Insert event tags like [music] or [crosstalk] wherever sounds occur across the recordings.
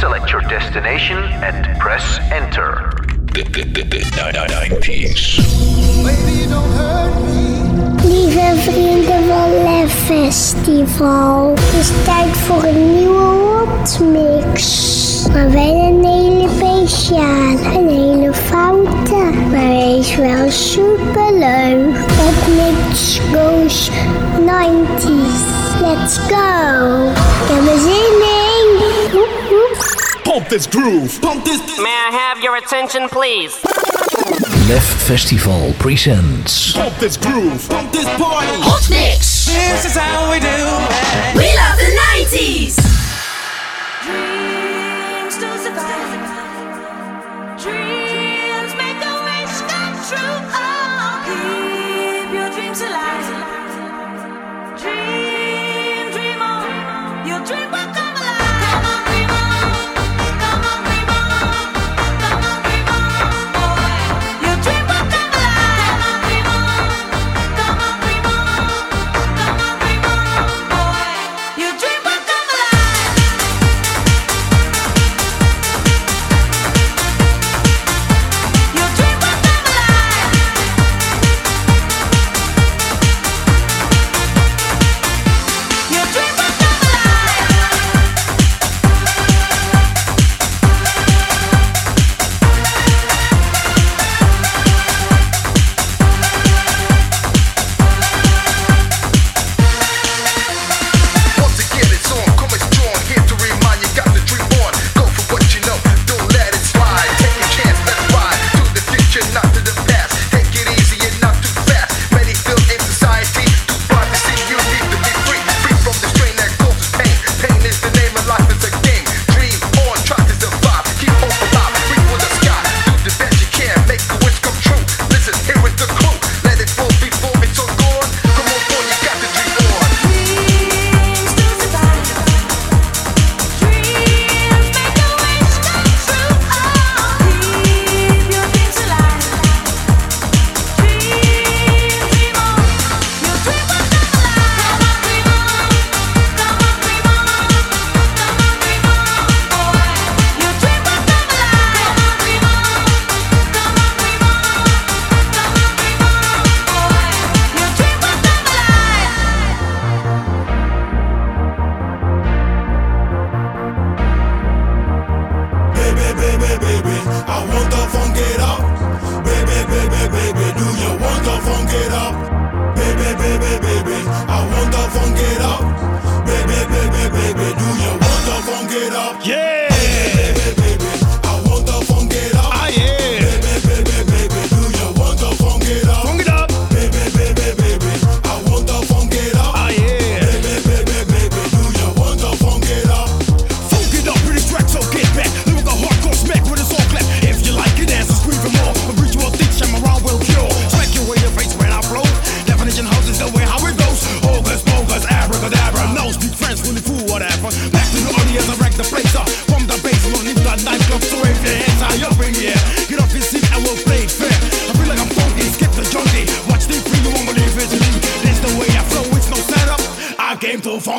select your destination and press enter. Nine piece. Lieve vrienden van Lef Festival, het is tijd voor een nieuwe hotmix. Maar wel een hele speciaal, een hele foute, maar wees wel superleuk. Hotmix goes 90s, let's go. Ik heb er zin in. Pump this groove. Pump this. May I have your attention, please? Lef Festival presents. Pump this groove. Pump this party. Hot mix. This is how we do it. We love the 90s.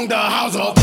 the house of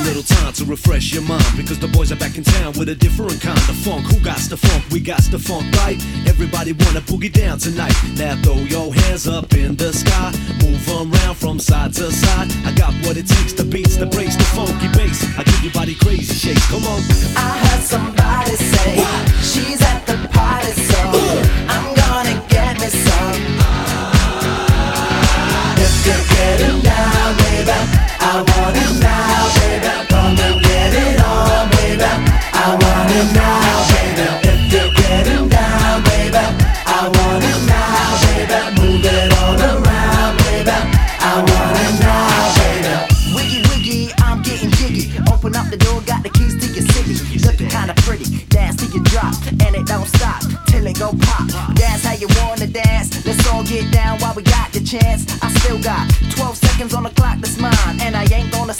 a little time to refresh your mind because the boys are back in town with a different kind of funk. Who got the funk? We got the funk, right? Everybody wanna boogie down tonight. Now throw your hands up in the sky, move around from side to side. I got what it takes, the beats, the breaks, the funky bass. I give your body crazy shakes. Come on. I heard somebody say she's at the party, so I'm gonna get me some. If you're getting down, baby, I want it now, chance. I still got 12 seconds on the clock that's mine, and I ain't gonna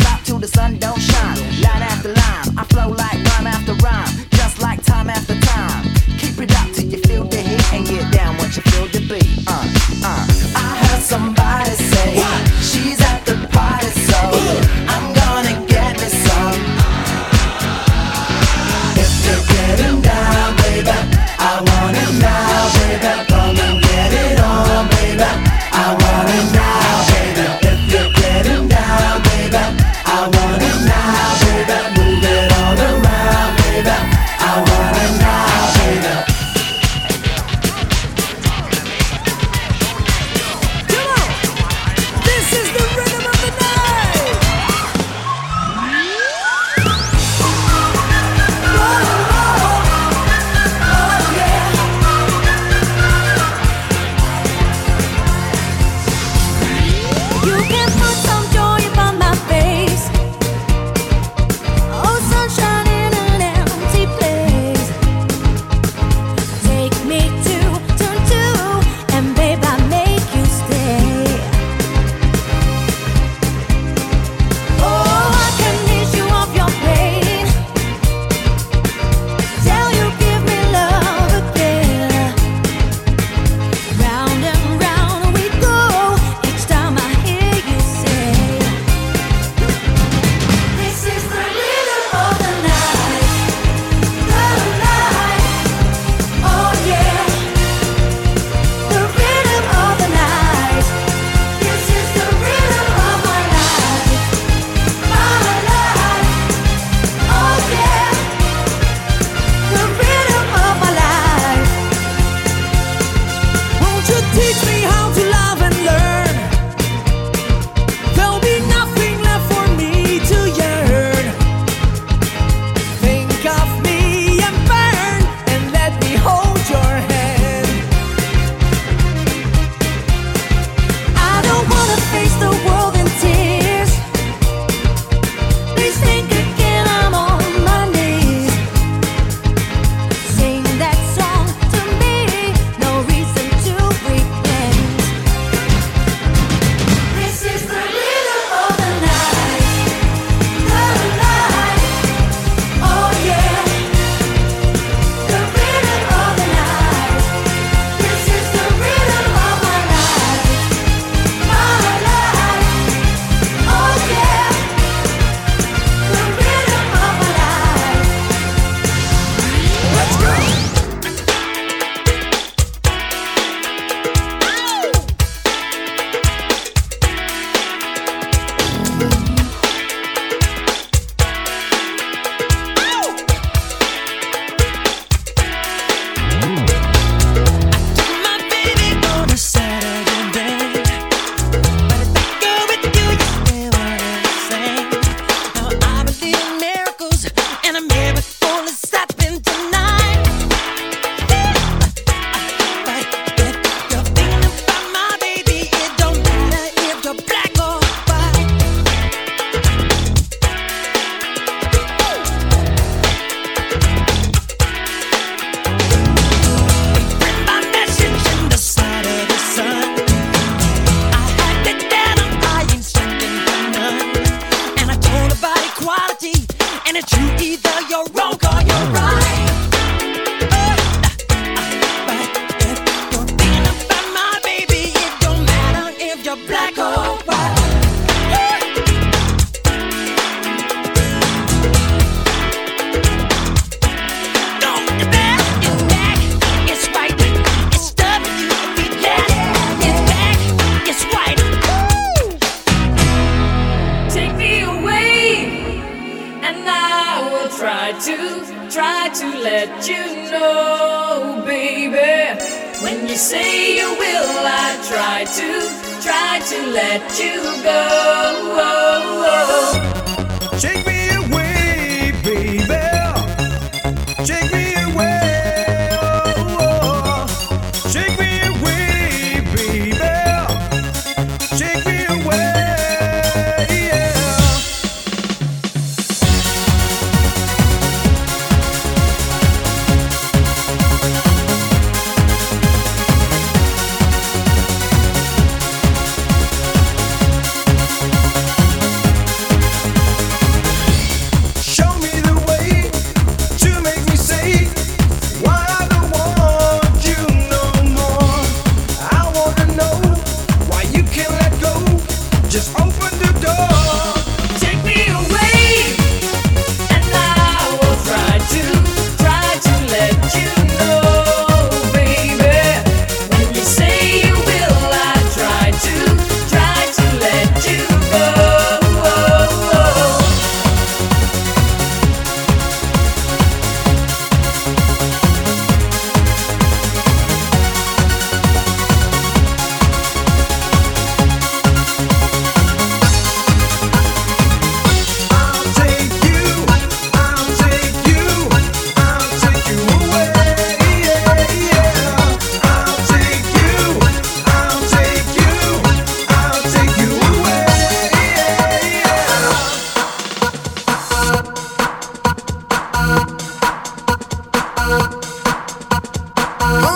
let you know, baby. When you say you will, I try to, try to let you go.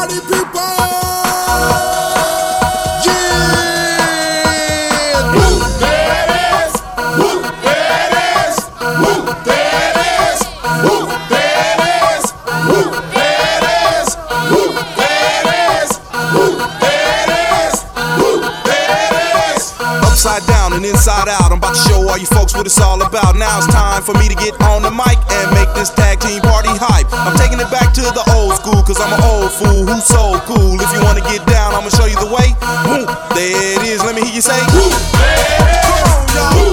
Party people! Inside out. I'm about to show all you folks what it's all about. Now it's time for me to get on the mic and make this tag team party hype. I'm taking it back to the old school, cause I'm an old fool who's so cool. If you wanna get down, I'ma show you the way. Woo, there it is, let me hear you say. Woo, Come on, y'all. Woo,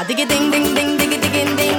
A diggy ding ding ding diggy diggy ding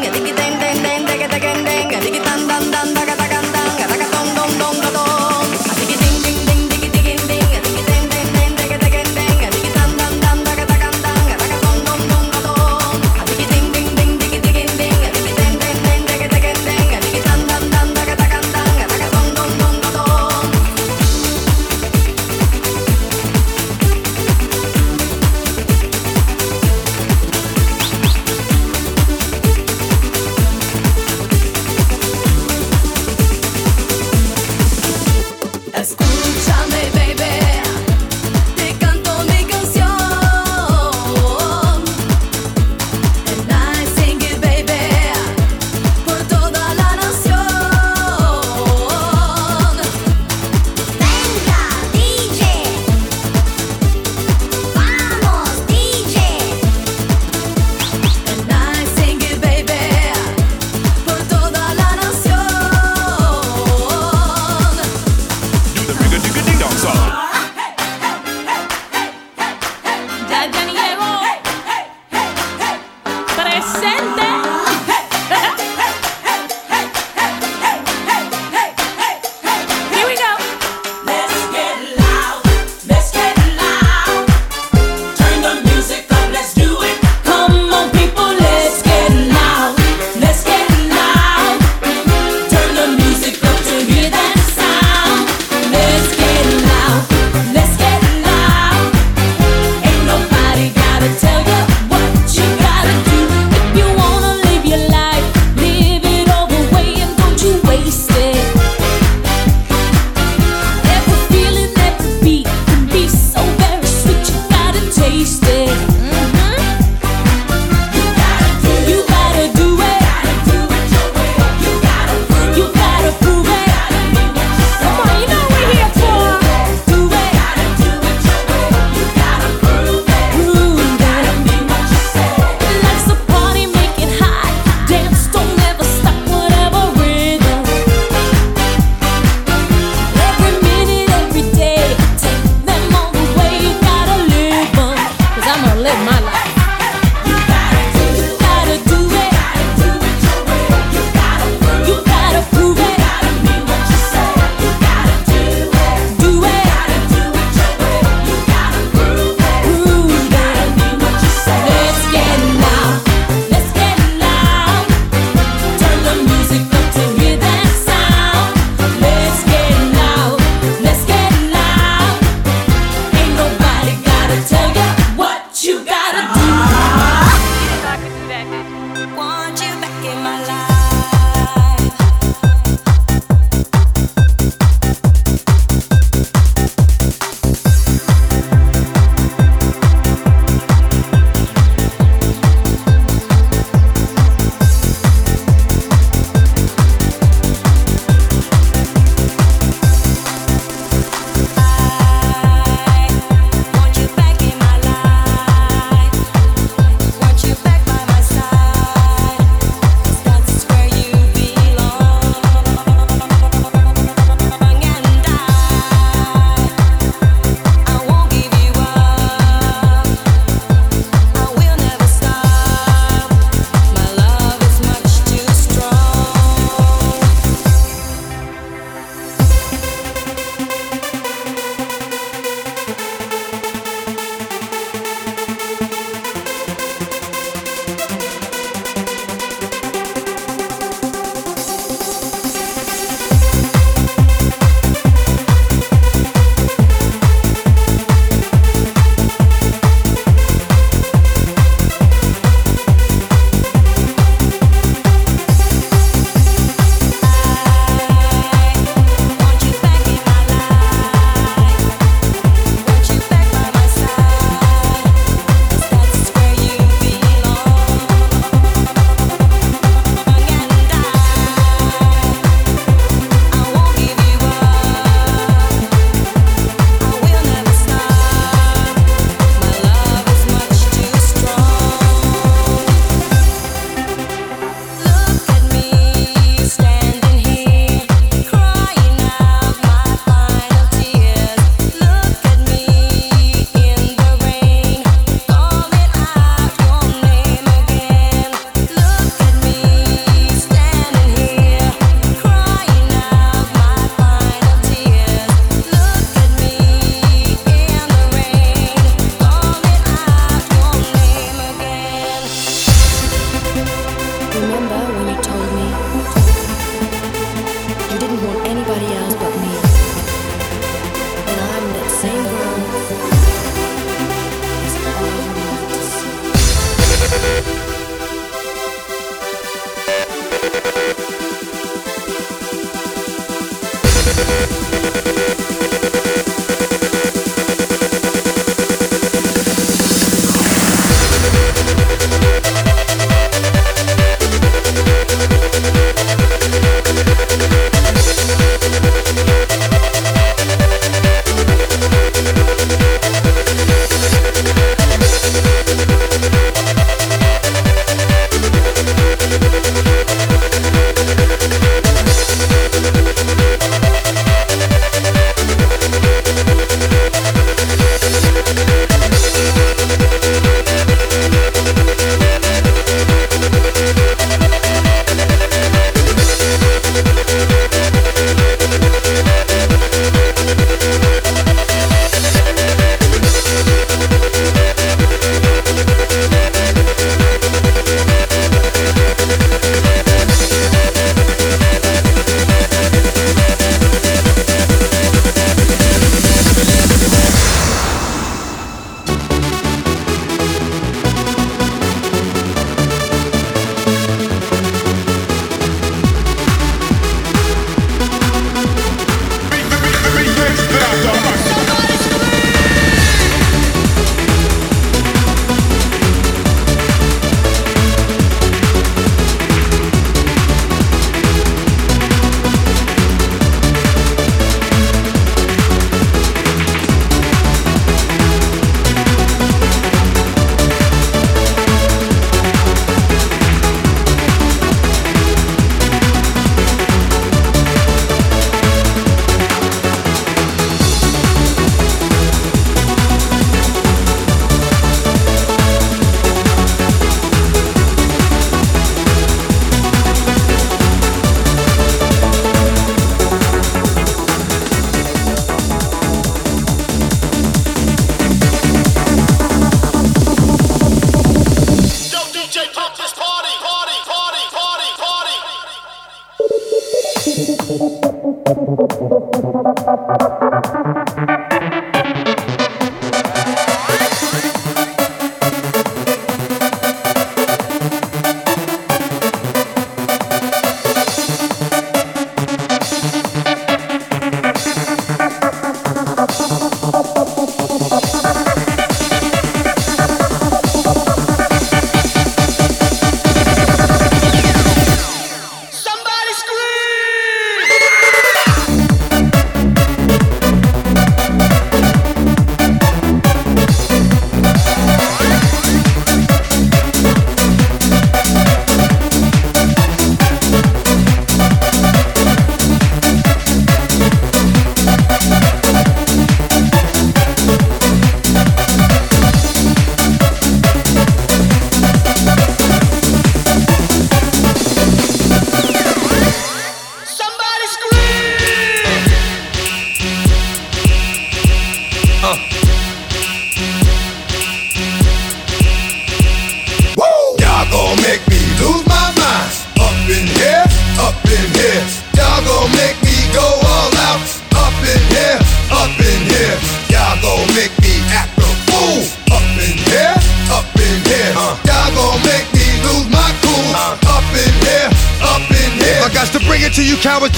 Remember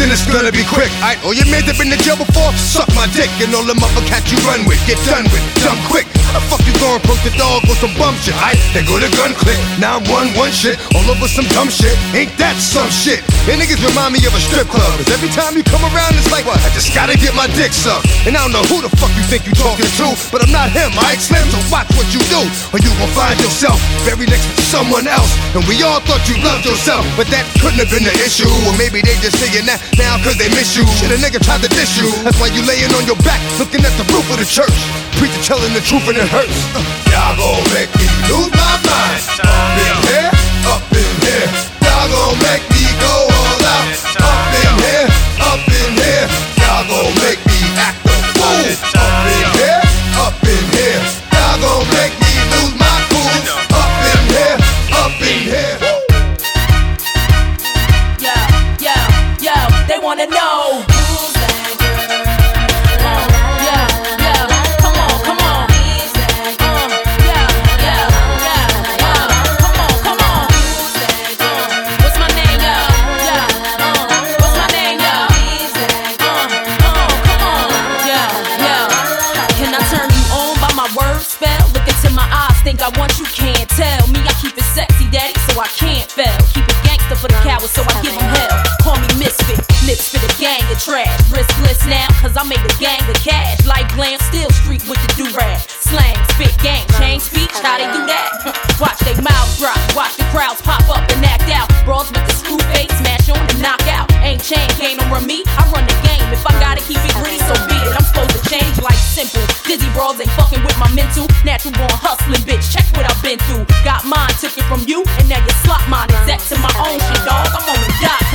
then it's gonna be quick. Aight, all your that been in jail before, suck my dick. And all the motherfuckers you run with, get done with, dumb quick. How the fuck you going poke the dog with some bum shit? Aight, they go to gun click. Now I'm one one shit, all over some dumb shit. Ain't that some shit? And niggas remind me of a strip club. Cause every time you come around, it's like, what? I just gotta get my dick sucked. And I don't know who the fuck you think you talking to, but I'm not him, Aight Slim, so watch what you do. Or you gon' find yourself buried next to someone else. And we all thought you loved yourself, but that couldn't have been the issue. Or maybe they just saying that now cause they miss you. Shit, a nigga tried to diss you. That's why you laying on your back, looking at the roof of the church. Preacher telling the truth and it hurts. Uh, y'all gon' make me lose my mind. Up in here, up in here. Y'all gon' make I want you, can't tell. Me, I keep it sexy, daddy, so I can't fail. Keep it gangster for the cowards, so I give them hell. Call me misfit, lips for the gang of trash. Riskless now, cause I made a gang of cash. Like glam, still street with the do-rag. Slang, spit, gang, change speech, how they do that? [laughs] Watch they mouths drop, watch the crowds pop up and act out. Brawls with the screw face, smash on and knock out. Ain't chain, don't run me, I run the simple. Dizzy brawls ain't fucking with my mental. Natural born hustling, bitch. Check what I've been through. Got mine, took it from you, and now you slot mine. Exact to my own shit, dog. I'm on the dot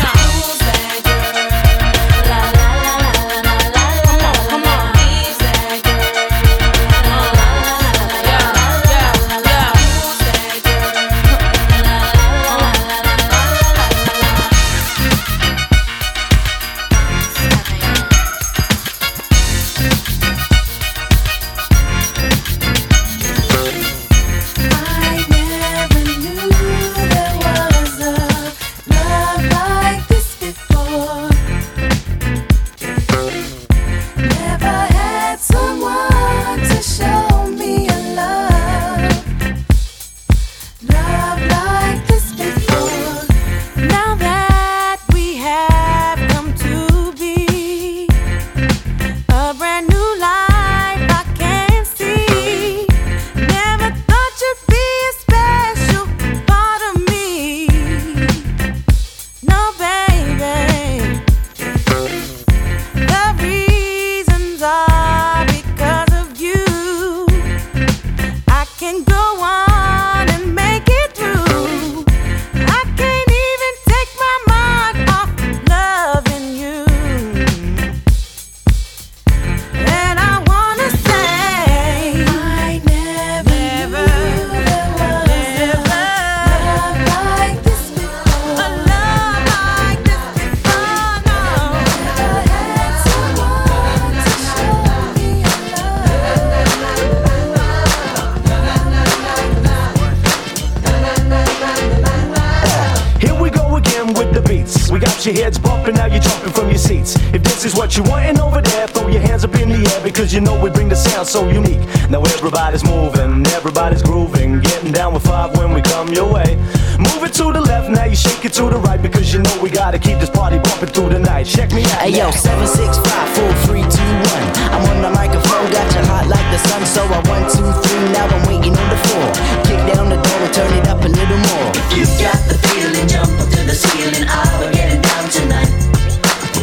so unique. Now everybody's moving, everybody's grooving, getting down with five when we come your way. Move it to the left, now you shake it to the right because you know we gotta keep this party bumping through the night. Check me out. Hey yo, now. seven six five four three two one. I'm on the microphone, got you hot like the sun. So I one two three, now I'm waiting on the floor. Kick down the door and turn it up a little more. If you got the feeling, jump up to the ceiling. I will getting down tonight.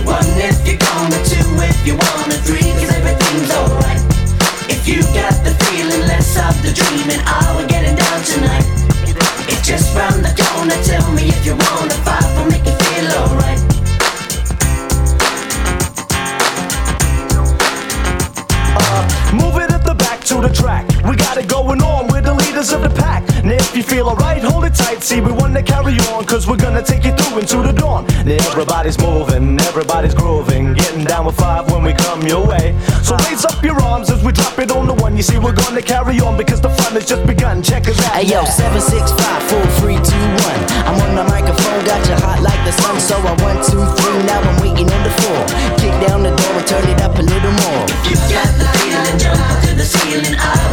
One if you're gonna, two if you wanna, three cause everything's alright. Have the dreaming. I will getting down tonight. It's just round the corner. Tell me if you wanna fight for make it feel alright. Uh, move it at the back to the track. We got it going on. We're the leaders of the pack. And if you feel alright, hold it tight. See, we wanna carry on, cause we're gonna take you through into the dawn. Now everybody's moving, everybody's grooving. Getting down with five when we come your way. So raise up your arms as we drop it on the one. You see, we're gonna carry on because the fun has just begun. Check us out. Hey yo, now. seven six five four three two one. I'm on the microphone, got you hot like the sun. So I one two three, now I'm waiting on the floor. Kick down the door and turn it up a little more. If you got the feeling, jump up to the ceiling. I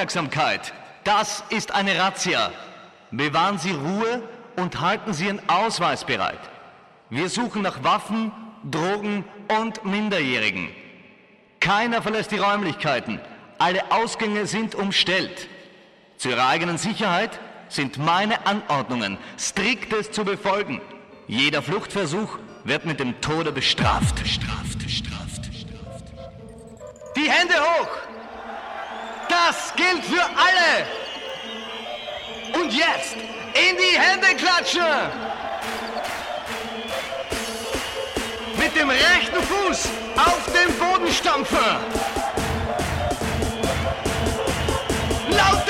Aufmerksamkeit. Das ist eine Razzia. Bewahren Sie Ruhe und halten Sie Ihren Ausweis bereit. Wir suchen nach Waffen, Drogen und Minderjährigen. Keiner verlässt die Räumlichkeiten. Alle Ausgänge sind umstellt. Zu Ihrer eigenen Sicherheit sind meine Anordnungen striktes zu befolgen. Jeder Fluchtversuch wird mit dem Tode bestraft. Bestraft, bestraft, bestraft. Die Hände hoch! Das gilt für alle! Und jetzt in die Hände klatschen! Mit dem rechten Fuß auf den Boden stampfen! Lauter!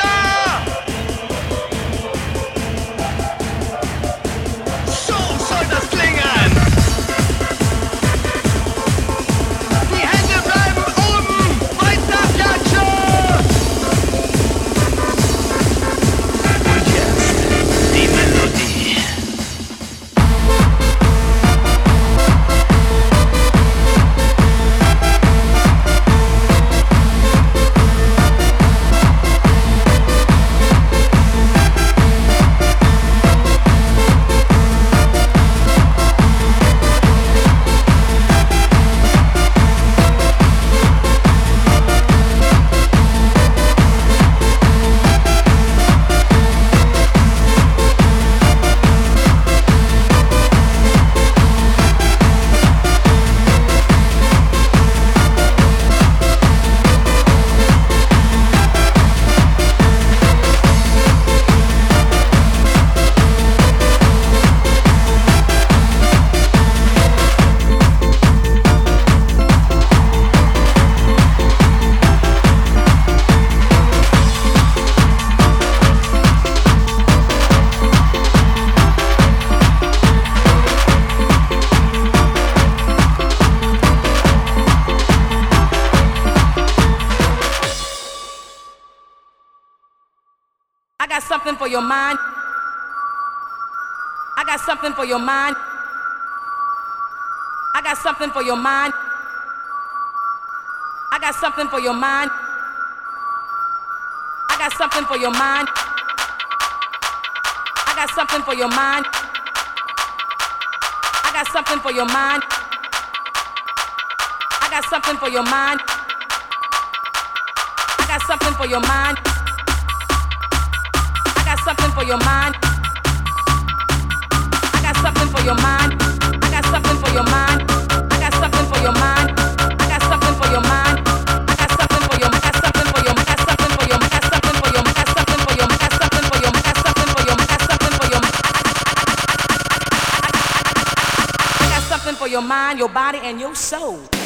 Your mind. I got something for your mind. I got something for your mind. I got something for your mind. I got something for your mind. I got something for your mind. I got something for your mind. I got something for your mind. I got something for your mind. For your mind. I got something for your mind. I got something for your mind. I got something for your mind. I got something for your. I got something for your. I got something for your. I got something for your. I got something for your. I got something for your. I got something for your. I got something for your. I got something for your mind, your body, and your soul.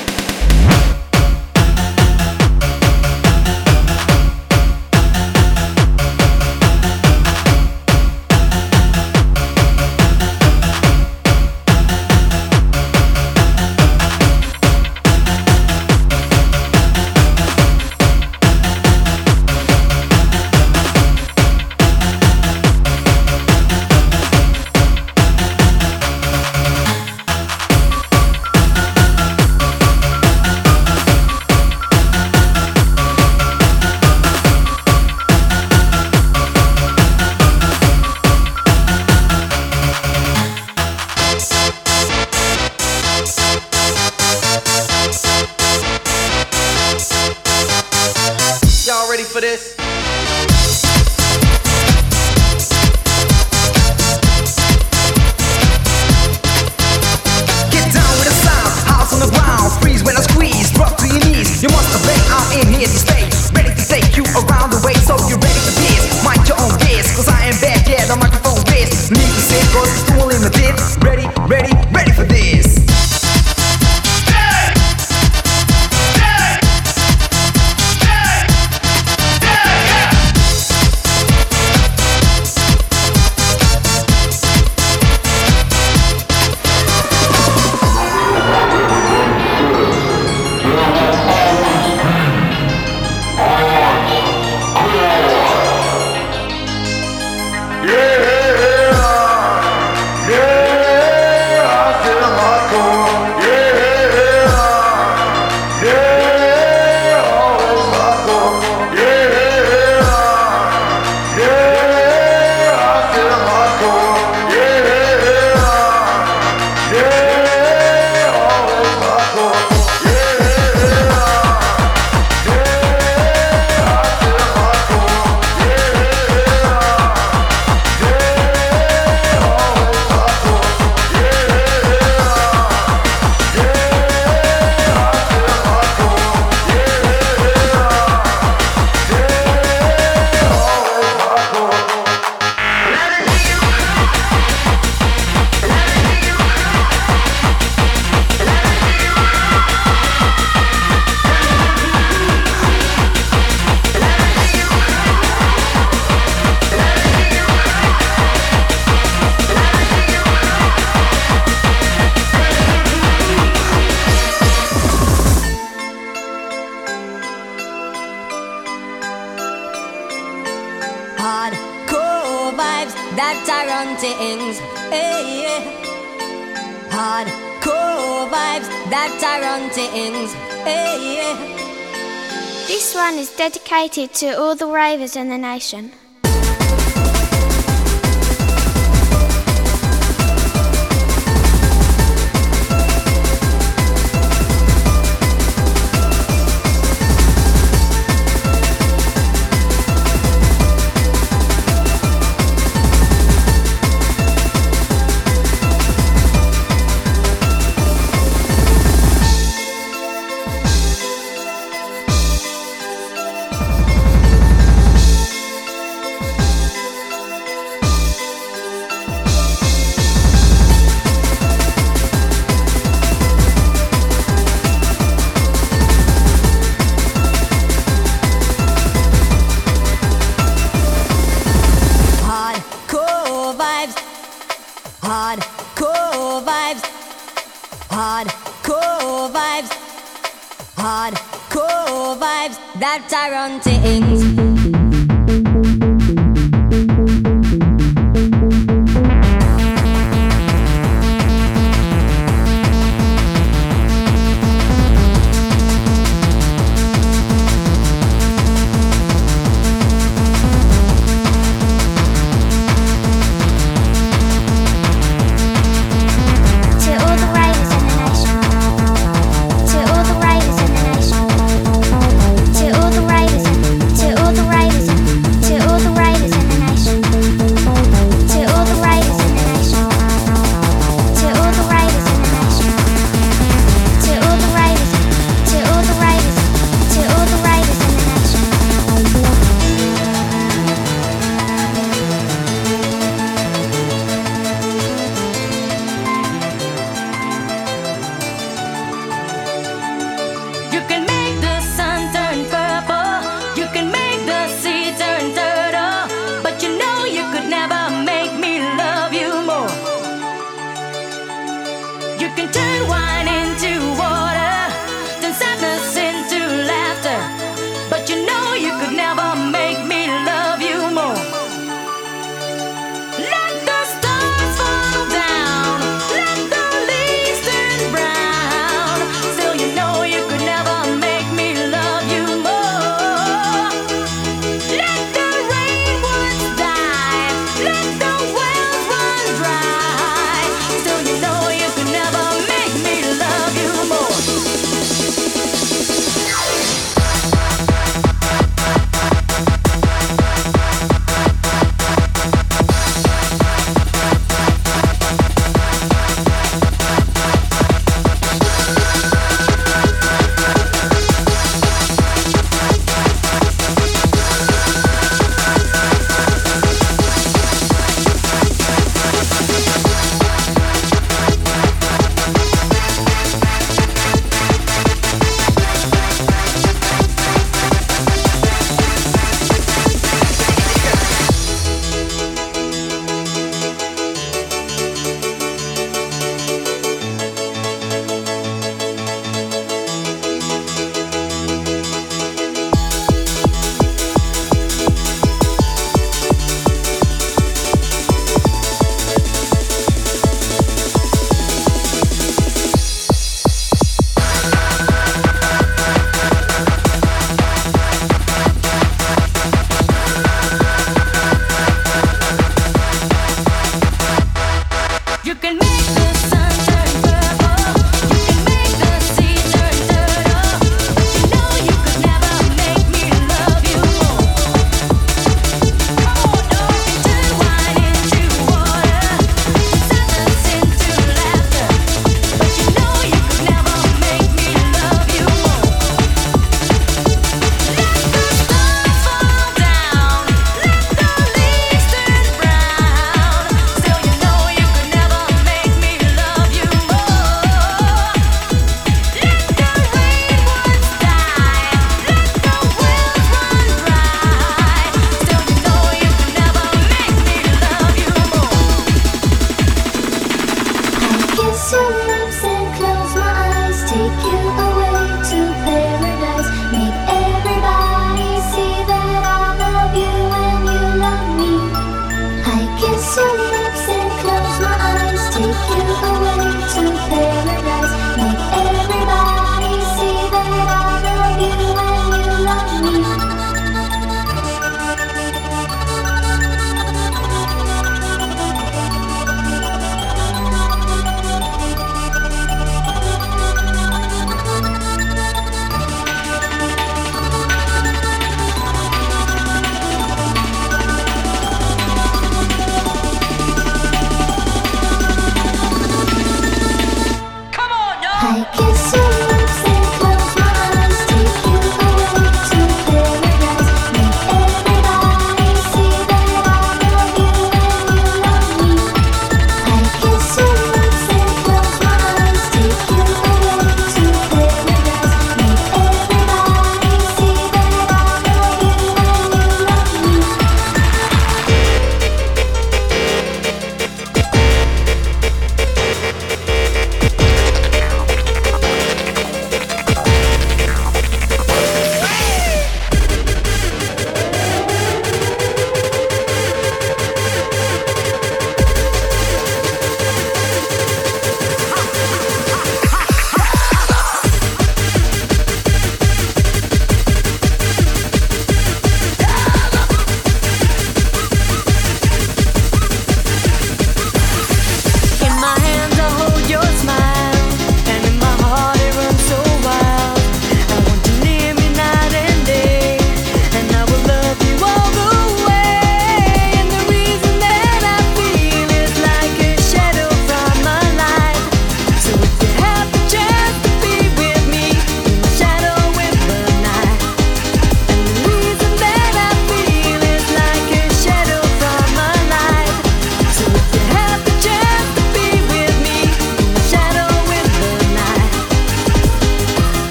To all the ravers in the nation.